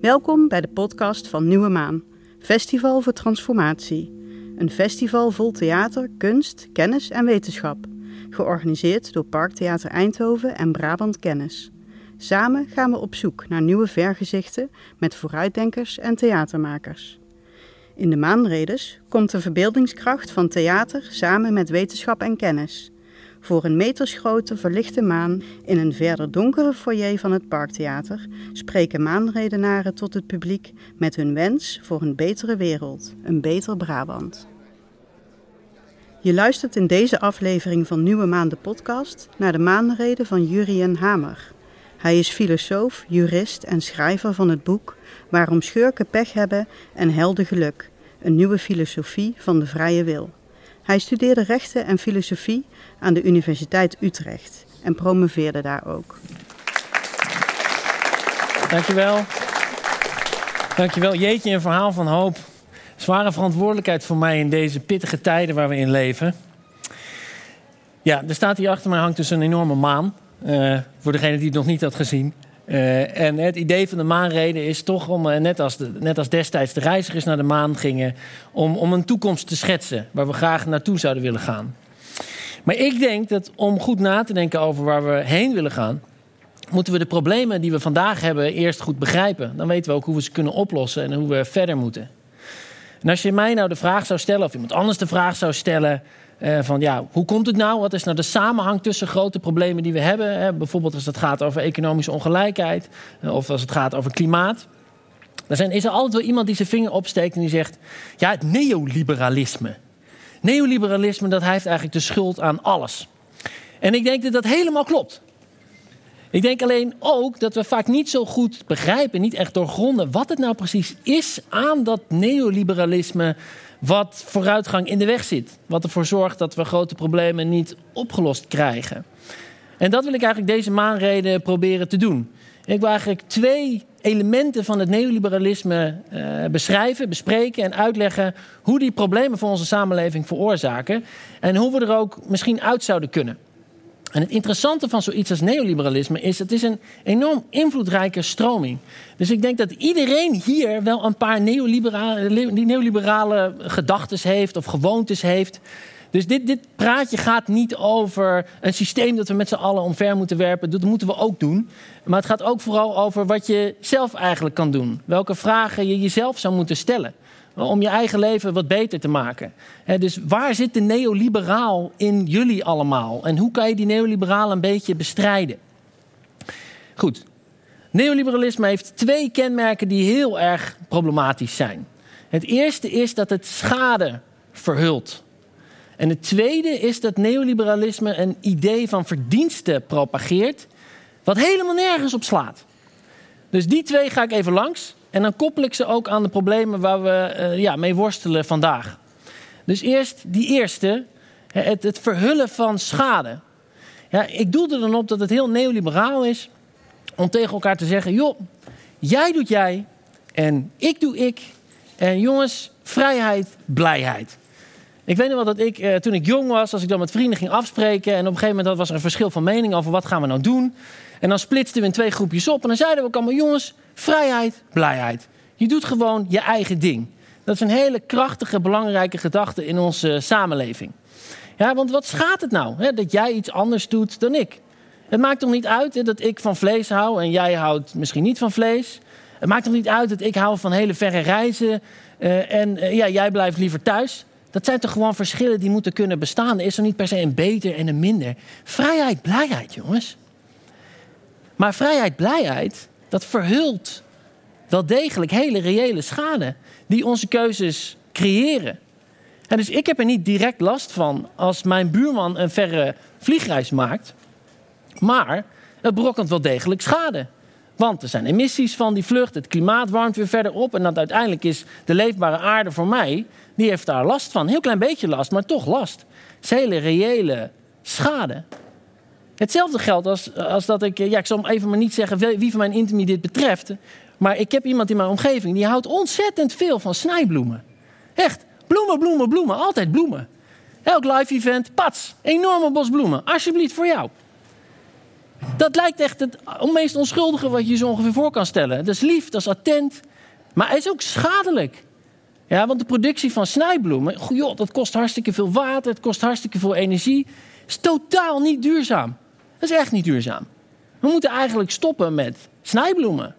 Welkom bij de podcast van Nieuwe Maan, Festival voor Transformatie. Een festival vol theater, kunst, kennis en wetenschap. Georganiseerd door Parktheater Eindhoven en Brabant Kennis. Samen gaan we op zoek naar nieuwe vergezichten met vooruitdenkers en theatermakers. In de maanredes komt de verbeeldingskracht van theater samen met wetenschap en kennis. Voor een metersgrote verlichte maan in een verder donkere foyer van het Parktheater spreken maanredenaren tot het publiek met hun wens voor een betere wereld, een beter Brabant. Je luistert in deze aflevering van Nieuwe Maan de podcast naar de maanreden van Jurien Hamer. Hij is filosoof, jurist en schrijver van het boek Waarom schurken pech hebben en helden geluk, een nieuwe filosofie van de vrije wil. Hij studeerde rechten en filosofie aan de Universiteit Utrecht en promoveerde daar ook. Dankjewel. Dankjewel. Jeetje, een verhaal van hoop. Zware verantwoordelijkheid voor mij in deze pittige tijden waar we in leven. Ja, er staat hier achter mij hangt dus een enorme maan. Uh, voor degene die het nog niet had gezien. Uh, en het idee van de maanreden is toch om, uh, net, als net als destijds de reizigers naar de maan gingen, om, om een toekomst te schetsen waar we graag naartoe zouden willen gaan. Maar ik denk dat om goed na te denken over waar we heen willen gaan, moeten we de problemen die we vandaag hebben eerst goed begrijpen. Dan weten we ook hoe we ze kunnen oplossen en hoe we verder moeten. En als je mij nou de vraag zou stellen, of iemand anders de vraag zou stellen, uh, van ja, hoe komt het nou? Wat is nou de samenhang tussen grote problemen die we hebben? Hè? Bijvoorbeeld als het gaat over economische ongelijkheid uh, of als het gaat over klimaat. Dan zijn, is er altijd wel iemand die zijn vinger opsteekt en die zegt: ja, het neoliberalisme. Neoliberalisme dat heeft eigenlijk de schuld aan alles. En ik denk dat dat helemaal klopt. Ik denk alleen ook dat we vaak niet zo goed begrijpen, niet echt doorgronden, wat het nou precies is aan dat neoliberalisme wat vooruitgang in de weg zit. Wat ervoor zorgt dat we grote problemen niet opgelost krijgen. En dat wil ik eigenlijk deze maanreden proberen te doen. Ik wil eigenlijk twee elementen van het neoliberalisme uh, beschrijven, bespreken en uitleggen hoe die problemen voor onze samenleving veroorzaken en hoe we er ook misschien uit zouden kunnen. En het interessante van zoiets als neoliberalisme is, het is een enorm invloedrijke stroming. Dus ik denk dat iedereen hier wel een paar neoliberale, neoliberale gedachten heeft of gewoontes heeft. Dus dit, dit praatje gaat niet over een systeem dat we met z'n allen omver moeten werpen. Dat moeten we ook doen. Maar het gaat ook vooral over wat je zelf eigenlijk kan doen. Welke vragen je jezelf zou moeten stellen om je eigen leven wat beter te maken. dus waar zit de neoliberaal in jullie allemaal? En hoe kan je die neoliberaal een beetje bestrijden? Goed. Neoliberalisme heeft twee kenmerken die heel erg problematisch zijn. Het eerste is dat het schade verhult. En het tweede is dat neoliberalisme een idee van verdiensten propageert, wat helemaal nergens op slaat. Dus die twee ga ik even langs. En dan koppel ik ze ook aan de problemen waar we uh, ja, mee worstelen vandaag. Dus eerst die eerste, het, het verhullen van schade. Ja, ik doelde er dan op dat het heel neoliberaal is om tegen elkaar te zeggen: joh, jij doet jij en ik doe ik. En jongens, vrijheid, blijheid. Ik weet nog wel dat ik, eh, toen ik jong was, als ik dan met vrienden ging afspreken. en op een gegeven moment was er een verschil van mening over wat gaan we nou doen. En dan splitsten we in twee groepjes op. En dan zeiden we ook allemaal: jongens, Vrijheid, blijheid. Je doet gewoon je eigen ding. Dat is een hele krachtige, belangrijke gedachte in onze samenleving. Ja, want wat schaadt het nou hè, dat jij iets anders doet dan ik? Het maakt toch niet uit hè, dat ik van vlees hou en jij houdt misschien niet van vlees? Het maakt toch niet uit dat ik hou van hele verre reizen uh, en uh, ja, jij blijft liever thuis? Dat zijn toch gewoon verschillen die moeten kunnen bestaan? Is er niet per se een beter en een minder. Vrijheid, blijheid, jongens. Maar vrijheid, blijheid, dat verhult wel degelijk hele reële schade die onze keuzes creëren. En dus ik heb er niet direct last van als mijn buurman een verre vliegreis maakt. Maar het brokkent wel degelijk schade. Want er zijn emissies van die vlucht, het klimaat warmt weer verder op. En dat uiteindelijk is de leefbare aarde voor mij, die heeft daar last van. Heel klein beetje last, maar toch last. Het is hele reële schade. Hetzelfde geldt als, als dat ik, ja, ik zal even maar niet zeggen wie van mijn intimie dit betreft. Maar ik heb iemand in mijn omgeving die houdt ontzettend veel van snijbloemen. Echt, bloemen, bloemen, bloemen, altijd bloemen. Elk live event, pats, enorme bos bloemen. Alsjeblieft voor jou. Dat lijkt echt het meest onschuldige wat je je zo ongeveer voor kan stellen. Dat is lief, dat is attent, maar het is ook schadelijk. Ja, want de productie van snijbloemen, joh, dat kost hartstikke veel water, het kost hartstikke veel energie. is totaal niet duurzaam. Dat is echt niet duurzaam. We moeten eigenlijk stoppen met snijbloemen.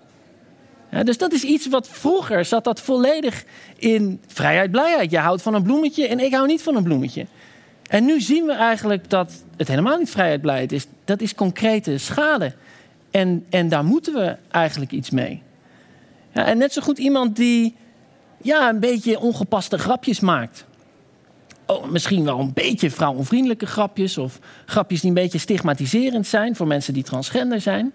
Dus dat is iets wat vroeger zat dat volledig in vrijheid, blijheid. Je houdt van een bloemetje en ik hou niet van een bloemetje. En nu zien we eigenlijk dat het helemaal niet vrijheid, blijheid is. Dat is concrete schade. En, en daar moeten we eigenlijk iets mee. En net zo goed iemand die ja, een beetje ongepaste grapjes maakt. Oh, misschien wel een beetje vrouwonvriendelijke grapjes. Of grapjes die een beetje stigmatiserend zijn voor mensen die transgender zijn.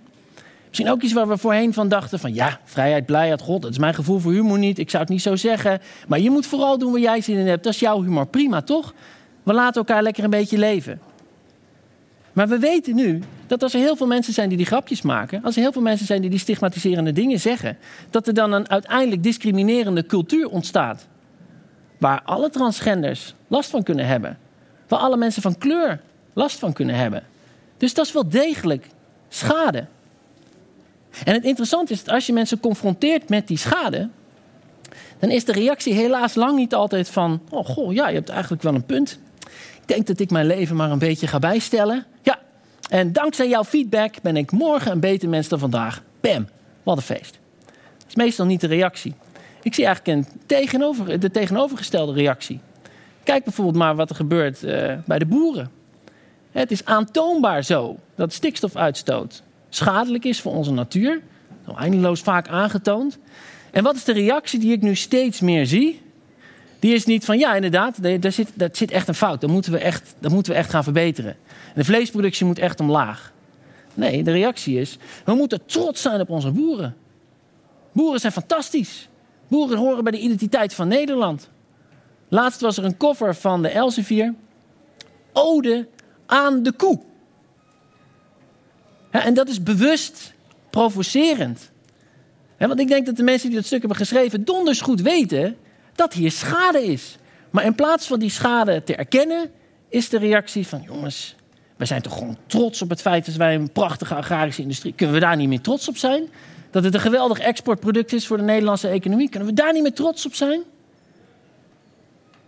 Misschien ook iets waar we voorheen van dachten van ja, vrijheid, blijheid, god, dat is mijn gevoel voor humor niet. Ik zou het niet zo zeggen. Maar je moet vooral doen waar jij zin in hebt. Dat is jouw humor, prima toch? We laten elkaar lekker een beetje leven. Maar we weten nu dat als er heel veel mensen zijn die die grapjes maken, als er heel veel mensen zijn die die stigmatiserende dingen zeggen, dat er dan een uiteindelijk discriminerende cultuur ontstaat. Waar alle transgenders last van kunnen hebben. Waar alle mensen van kleur last van kunnen hebben. Dus dat is wel degelijk schade. En het interessante is dat als je mensen confronteert met die schade, dan is de reactie helaas lang niet altijd van: Oh goh, ja, je hebt eigenlijk wel een punt. Ik denk dat ik mijn leven maar een beetje ga bijstellen. Ja, en dankzij jouw feedback ben ik morgen een beter mens dan vandaag. Bam, wat een feest. Dat is meestal niet de reactie. Ik zie eigenlijk een tegenover, de tegenovergestelde reactie. Kijk bijvoorbeeld maar wat er gebeurt uh, bij de boeren. Het is aantoonbaar zo dat stikstofuitstoot schadelijk is voor onze natuur. Eindeloos vaak aangetoond. En wat is de reactie die ik nu steeds meer zie? Die is niet van ja, inderdaad, daar zit, zit echt een fout. Moeten, we echt, dat moeten we echt gaan verbeteren. De vleesproductie moet echt omlaag. Nee, de reactie is: we moeten trots zijn op onze boeren. Boeren zijn fantastisch. Boeren horen bij de identiteit van Nederland. Laatst was er een koffer van de Elsevier. Ode aan de koe. En dat is bewust provocerend. want ik denk dat de mensen die dat stuk hebben geschreven donders goed weten dat hier schade is. Maar in plaats van die schade te erkennen, is de reactie van jongens, wij zijn toch gewoon trots op het feit dat wij een prachtige agrarische industrie. Kunnen we daar niet meer trots op zijn? Dat het een geweldig exportproduct is voor de Nederlandse economie. Kunnen we daar niet meer trots op zijn?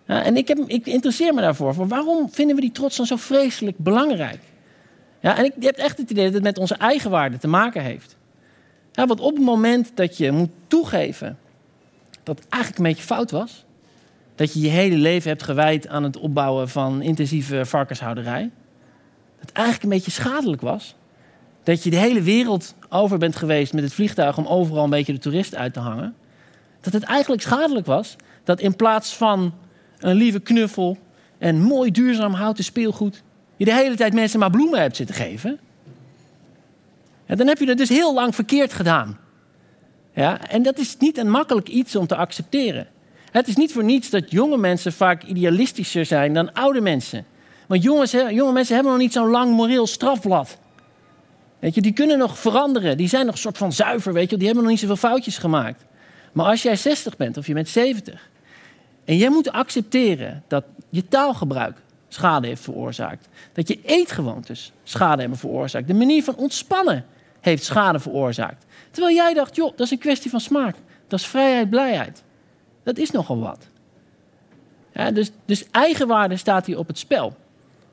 Ja, en ik, heb, ik interesseer me daarvoor. Voor waarom vinden we die trots dan zo vreselijk belangrijk? Ja, en ik, je hebt echt het idee dat het met onze eigen waarde te maken heeft. Ja, want op het moment dat je moet toegeven dat het eigenlijk een beetje fout was, dat je je hele leven hebt gewijd aan het opbouwen van intensieve varkenshouderij, dat het eigenlijk een beetje schadelijk was, dat je de hele wereld over bent geweest met het vliegtuig om overal een beetje de toerist uit te hangen, dat het eigenlijk schadelijk was dat in plaats van een lieve knuffel en mooi duurzaam houten speelgoed, je de hele tijd mensen maar bloemen hebt zitten geven. Ja, dan heb je het dus heel lang verkeerd gedaan. Ja, en dat is niet een makkelijk iets om te accepteren. Het is niet voor niets dat jonge mensen vaak idealistischer zijn dan oude mensen. Want jongens, jonge mensen hebben nog niet zo'n lang moreel strafblad. Weet je, die kunnen nog veranderen. Die zijn nog een soort van zuiver, weet je. Die hebben nog niet zoveel foutjes gemaakt. Maar als jij 60 bent of je bent 70... en jij moet accepteren dat je taalgebruik schade heeft veroorzaakt. Dat je eetgewoontes schade hebben veroorzaakt. De manier van ontspannen heeft schade veroorzaakt. Terwijl jij dacht, joh, dat is een kwestie van smaak. Dat is vrijheid, blijheid. Dat is nogal wat. Ja, dus, dus eigenwaarde staat hier op het spel.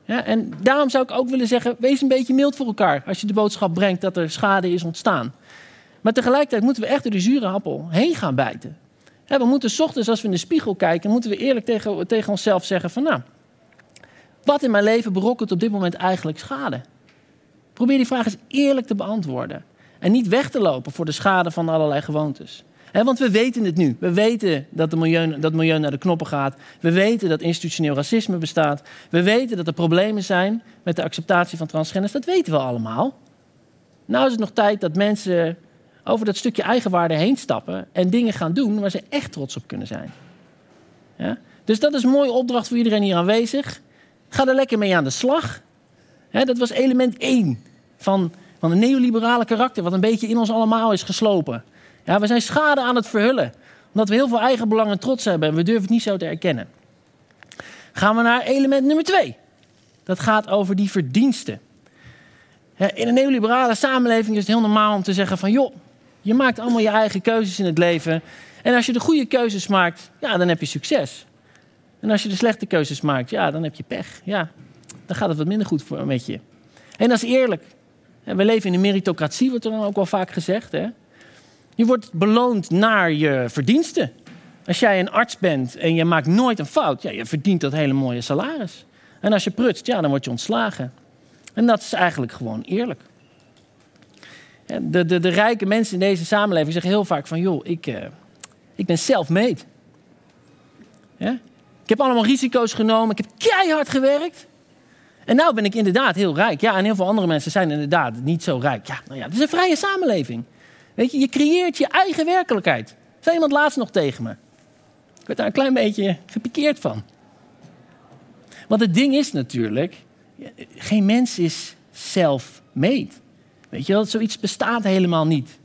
Ja, en daarom zou ik ook willen zeggen, wees een beetje mild voor elkaar als je de boodschap brengt dat er schade is ontstaan. Maar tegelijkertijd moeten we echt door de zure appel heen gaan bijten. we moeten s ochtends als we in de spiegel kijken, moeten we eerlijk tegen, tegen onszelf zeggen van nou, wat in mijn leven berokkent op dit moment eigenlijk schade? Probeer die vraag eens eerlijk te beantwoorden. En niet weg te lopen voor de schade van allerlei gewoontes. Want we weten het nu. We weten dat, de milieu, milieu naar de knoppen gaat. We weten dat institutioneel racisme bestaat. We weten dat er problemen zijn met de acceptatie van transgenders. Dat weten we allemaal. Nou is het nog tijd dat mensen over dat stukje eigenwaarde heen stappen en dingen gaan doen waar ze echt trots op kunnen zijn. Dus dat is een mooie opdracht voor iedereen hier aanwezig. Ga er lekker mee aan de slag. dat was element 1 van, van een neoliberale karakter, wat een beetje in ons allemaal is geslopen. Ja, we zijn schade aan het verhullen, omdat we heel veel eigen belang en trots hebben en we durven het niet zo te erkennen. Gaan we naar element nummer 2. Dat gaat over die verdiensten. In een neoliberale samenleving is het heel normaal om te zeggen van... joh, je maakt allemaal je eigen keuzes in het leven. En als je de goede keuzes maakt, ja, dan heb je succes. En als je de slechte keuzes maakt, ja, dan heb je pech. Ja, dan gaat het wat minder goed voor, met je. En dat is eerlijk. We leven in een meritocratie, wordt er dan ook wel vaak gezegd. Hè? Je wordt beloond naar je verdiensten. Als jij een arts bent en je maakt nooit een fout, ja, je verdient dat hele mooie salaris. En als je prutst, ja, dan word je ontslagen. En dat is eigenlijk gewoon eerlijk. De, de, de rijke mensen in deze samenleving zeggen heel vaak van... joh, ik, uh, ik ben self-made. Ja? Ik heb allemaal risico's genomen, ik heb keihard gewerkt. En nou ben ik inderdaad heel rijk. Ja, en heel veel andere mensen zijn inderdaad niet zo rijk. Ja, nou ja, het is een vrije samenleving. Weet je, je creëert je eigen werkelijkheid. Zei iemand laatst nog tegen me. Ik werd daar een klein beetje gepikeerd van. Want het ding is natuurlijk, geen mens is self-made. Weet je wel, zoiets bestaat helemaal niet.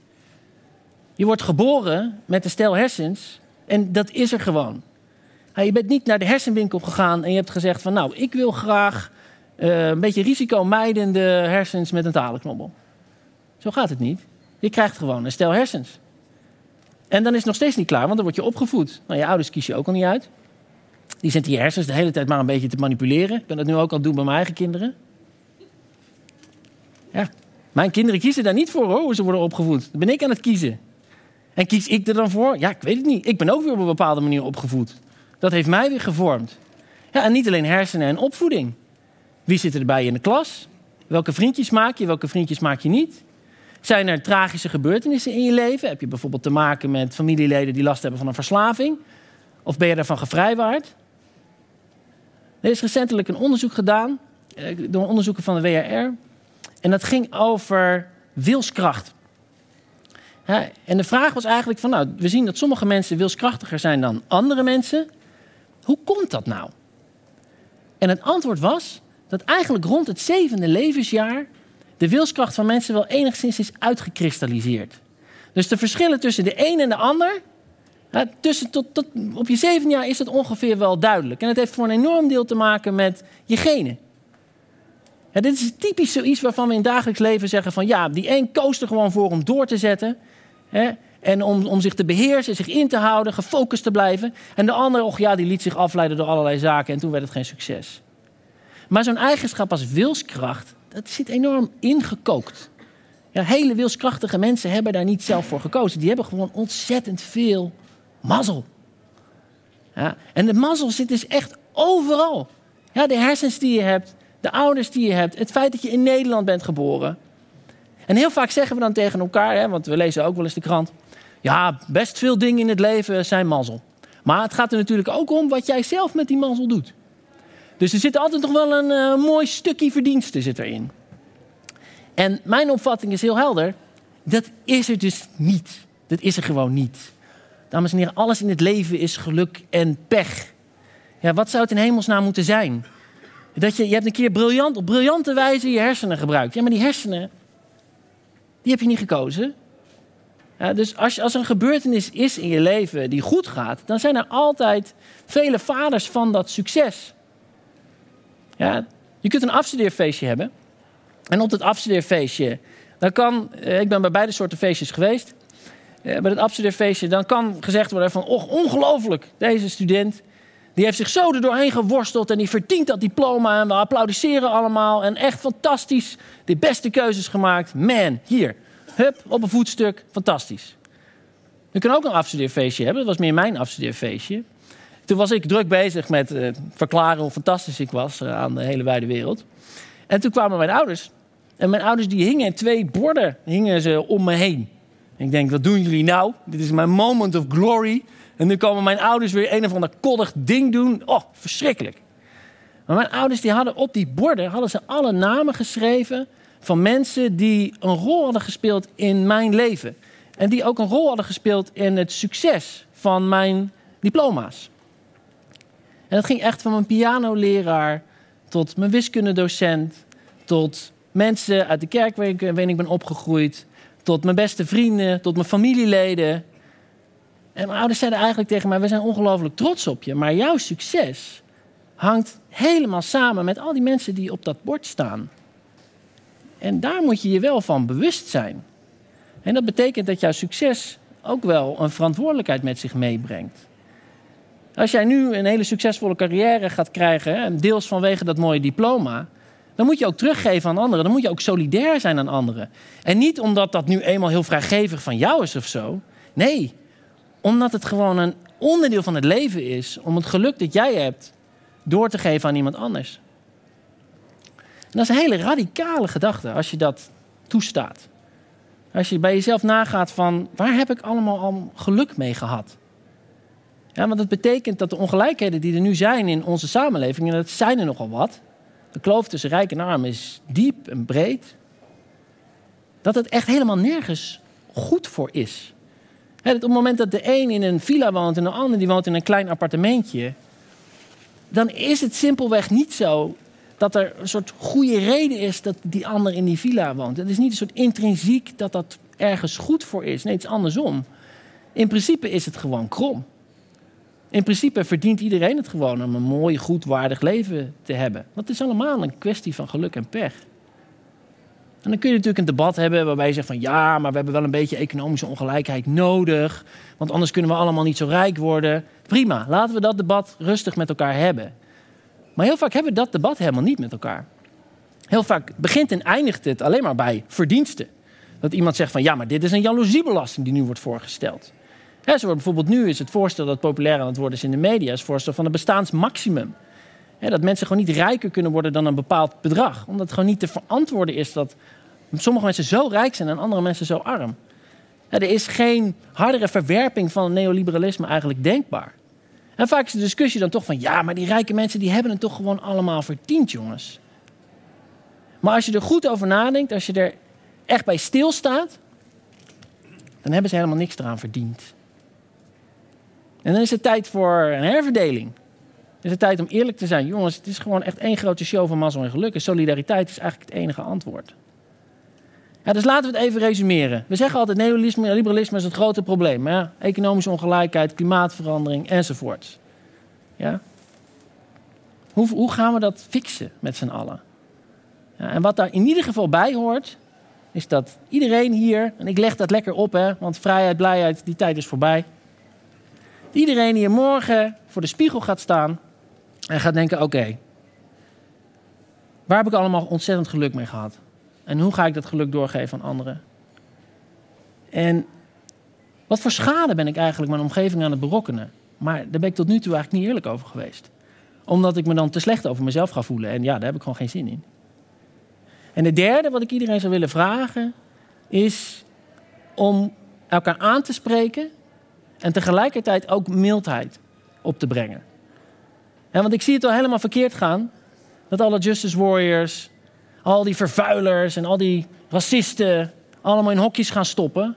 Je wordt geboren met een stel hersens en dat is er gewoon. Je bent niet naar de hersenwinkel gegaan en je hebt gezegd van nou, ik wil graag uh, een beetje risicomijdende hersens met een talenknobbel. Zo gaat het niet. Je krijgt gewoon een stel hersens. En dan is het nog steeds niet klaar, want dan word je opgevoed. Nou, je ouders kies je ook al niet uit. Die zitten je hersens de hele tijd maar een beetje te manipuleren. Ik ben dat nu ook al doen bij mijn eigen kinderen. Ja, mijn kinderen kiezen daar niet voor hoor, hoe ze worden opgevoed. Dan ben ik aan het kiezen. En kies ik er dan voor? Ja, ik weet het niet. Ik ben ook weer op een bepaalde manier opgevoed. Dat heeft mij weer gevormd. Ja, en niet alleen hersenen en opvoeding. Wie zit erbij in de klas? Welke vriendjes maak je, welke vriendjes maak je niet? Zijn er tragische gebeurtenissen in je leven? Heb je bijvoorbeeld te maken met familieleden die last hebben van een verslaving? Of ben je daarvan gevrijwaard? Er is recentelijk een onderzoek gedaan eh, door onderzoeken van de WRR. En dat ging over wilskracht. en de vraag was eigenlijk van, nou, we zien dat sommige mensen wilskrachtiger zijn dan andere mensen. Hoe komt dat nou? En het antwoord was dat eigenlijk rond het zevende levensjaar de wilskracht van mensen wel enigszins is uitgekristalliseerd. Dus de verschillen tussen de een en de ander, tussen tot, tot, op je zevende jaar is dat ongeveer wel duidelijk. En het heeft voor een enorm deel te maken met je genen. Ja, dit is typisch zoiets waarvan we in dagelijks leven zeggen van ja, die een koos er gewoon voor om door te zetten. Hè, en om, om zich te beheersen, zich in te houden, gefocust te blijven. En de ander, och ja, die liet zich afleiden door allerlei zaken en toen werd het geen succes. Maar zo'n eigenschap als wilskracht, dat zit enorm ingekookt. Ja, hele wilskrachtige mensen hebben daar niet zelf voor gekozen. Die hebben gewoon ontzettend veel mazzel. Ja, en de mazzel zit dus echt overal. Ja, de hersens die je hebt, de ouders die je hebt, het feit dat je in Nederland bent geboren. En heel vaak zeggen we dan tegen elkaar, hè, want we lezen ook wel eens de krant. Ja, best veel dingen in het leven zijn mazzel. Maar het gaat er natuurlijk ook om wat jij zelf met die mazzel doet. Dus er zit altijd nog wel een uh, mooi stukje verdienste zit erin. En mijn opvatting is heel helder. Dat is er dus niet. Dat is er gewoon niet. Dames en heren, alles in het leven is geluk en pech. Ja, wat zou het in hemelsnaam moeten zijn? Dat je, je hebt een keer briljant, op briljante wijze je hersenen gebruikt. Ja, maar die hersenen, die heb je niet gekozen. Ja, dus als, als er een gebeurtenis is in je leven die goed gaat, dan zijn er altijd vele vaders van dat succes. Ja, je kunt een afstudeerfeestje hebben. En op het afstudeerfeestje, dan kan, eh, ik ben bij beide soorten feestjes geweest. Eh, bij het afstudeerfeestje, dan kan gezegd worden van, oh, ongelooflijk, deze student, die heeft zich zo er doorheen geworsteld en die verdient dat diploma en we applaudisseren allemaal en echt fantastisch, de beste keuzes gemaakt. Man, hier, hup, op een voetstuk, fantastisch. We kunnen ook een afstudeerfeestje hebben, dat was meer mijn afstudeerfeestje. Toen was ik druk bezig met uh, verklaren hoe fantastisch ik was uh, aan de hele wijde wereld. En toen kwamen mijn ouders. En mijn ouders die hingen twee borden hingen ze om me heen. ik denk, wat doen jullie nou? Dit is mijn moment of glory. En nu komen mijn ouders weer een of ander koddig ding doen. Oh, verschrikkelijk. Maar mijn ouders die hadden op die borden hadden ze alle namen geschreven van mensen die een rol hadden gespeeld in mijn leven. En die ook een rol hadden gespeeld in het succes van mijn diploma's. En dat ging echt van mijn pianoleraar tot mijn wiskundedocent, tot mensen uit de kerk waarin ik ben opgegroeid, tot mijn beste vrienden, tot mijn familieleden. En mijn ouders zeiden eigenlijk tegen mij: We zijn ongelooflijk trots op je, maar jouw succes hangt helemaal samen met al die mensen die op dat bord staan. En daar moet je je wel van bewust zijn. En dat betekent dat jouw succes ook wel een verantwoordelijkheid met zich meebrengt. Als jij nu een hele succesvolle carrière gaat krijgen, deels vanwege dat mooie diploma, dan moet je ook teruggeven aan anderen. Dan moet je ook solidair zijn aan anderen. En niet omdat dat nu eenmaal heel vrijgevig van jou is of zo. Nee, omdat het gewoon een onderdeel van het leven is om het geluk dat jij hebt door te geven aan iemand anders. Dat is een hele radicale gedachte als je dat toestaat. Als je bij jezelf nagaat van waar heb ik allemaal al geluk mee gehad? Ja, want dat betekent dat de ongelijkheden die er nu zijn in onze samenleving, en dat zijn er nogal wat, de kloof tussen rijk en arm is diep en breed, dat het echt helemaal nergens goed voor is. op het moment dat de een in een villa woont en de ander die woont in een klein appartementje, dan is het simpelweg niet zo dat er een soort goede reden is dat die ander in die villa woont. Het is niet een soort intrinsiek dat dat ergens goed voor is. Nee, het is andersom. In principe is het gewoon krom. In principe verdient iedereen het gewoon om een mooi, goed, waardig leven te hebben. Het is allemaal een kwestie van geluk en pech. En dan kun je natuurlijk een debat hebben waarbij je zegt van ja, maar we hebben wel een beetje economische ongelijkheid nodig. Want anders kunnen we allemaal niet zo rijk worden. Prima, laten we dat debat rustig met elkaar hebben. Maar heel vaak hebben we dat debat helemaal niet met elkaar. Heel vaak begint en eindigt het alleen maar bij verdiensten. Dat iemand zegt van ja, maar dit is een jaloeziebelasting die nu wordt voorgesteld. He, zo bijvoorbeeld nu is het voorstel dat populair aan het worden is in de media, is het voorstel van een bestaansmaximum. dat mensen gewoon niet rijker kunnen worden dan een bepaald bedrag. Omdat het gewoon niet te verantwoorden is dat sommige mensen zo rijk zijn en andere mensen zo arm. er is geen hardere verwerping van het neoliberalisme eigenlijk denkbaar. En vaak is de discussie dan toch van ja, maar die rijke mensen die hebben het toch gewoon allemaal verdiend, jongens. Maar als je er goed over nadenkt, als je er echt bij stilstaat, dan hebben ze helemaal niks eraan verdiend. En dan is het tijd voor een herverdeling. Is het tijd om eerlijk te zijn. Jongens, het is gewoon echt één grote show van mazzel en geluk. En solidariteit is eigenlijk het enige antwoord. Ja, dus laten we het even resumeren. We zeggen altijd neoliberalisme is het grote probleem. Ja? Economische ongelijkheid, klimaatverandering enzovoort. Ja? Hoe, hoe gaan we dat fixen met z'n allen? Ja, en wat daar in ieder geval bij hoort, is dat iedereen hier, en ik leg dat lekker op, hè, want vrijheid, blijheid, die tijd is voorbij. Iedereen hier morgen voor de spiegel gaat staan en gaat denken: oké, waar heb ik allemaal ontzettend geluk mee gehad? En hoe ga ik dat geluk doorgeven aan anderen? En wat voor schade ben ik eigenlijk mijn omgeving aan het berokkenen? Maar daar ben ik tot nu toe eigenlijk niet eerlijk over geweest. Omdat ik me dan te slecht over mezelf ga voelen. En ja, daar heb ik gewoon geen zin in. En de derde wat ik iedereen zou willen vragen is om elkaar aan te spreken en tegelijkertijd ook mildheid op te brengen. En want ik zie het al helemaal verkeerd gaan dat alle Justice Warriors al die vervuilers en al die racisten allemaal in hokjes gaan stoppen.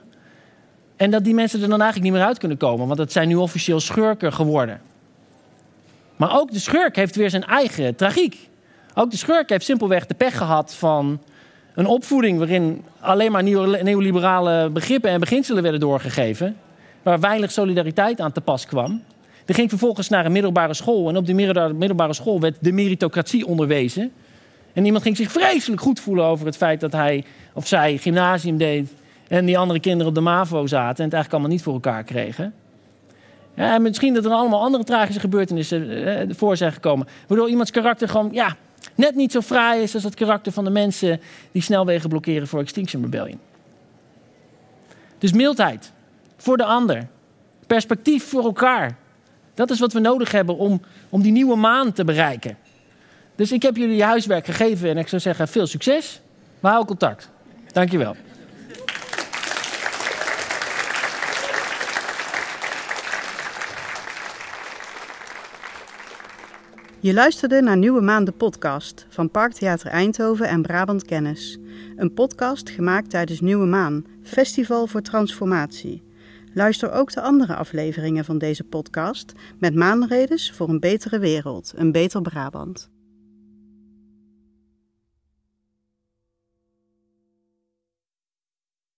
En dat die mensen er dan eigenlijk niet meer uit kunnen komen, want het zijn nu officieel schurken geworden. Maar ook de schurk heeft weer zijn eigen tragiek. Ook de schurk heeft simpelweg de pech gehad van een opvoeding waarin alleen maar neoliberale begrippen en beginselen werden doorgegeven, waar weinig solidariteit aan te pas kwam. Die ging vervolgens naar een middelbare school en op die middelbare school werd de meritocratie onderwezen. En iemand ging zich vreselijk goed voelen over het feit dat hij of zij gymnasium deed. En die andere kinderen op de MAVO zaten en het eigenlijk allemaal niet voor elkaar kregen. Ja, en misschien dat er allemaal andere tragische gebeurtenissen eh, voor zijn gekomen. Waardoor iemands karakter gewoon ja, net niet zo fraai is als het karakter van de mensen die snelwegen blokkeren voor Extinction Rebellion. Dus mildheid voor de ander. Perspectief voor elkaar. Dat is wat we nodig hebben om, om die nieuwe maan te bereiken. Dus ik heb jullie je huiswerk gegeven en ik zou zeggen veel succes. Maar hou contact. Dankjewel. Je luisterde naar Nieuwe Maan de podcast van Parktheater Eindhoven en Brabant Kennis. Een podcast gemaakt tijdens Nieuwe Maan, Festival voor Transformatie. Luister ook de andere afleveringen van deze podcast met maanredes voor een betere wereld, een beter Brabant.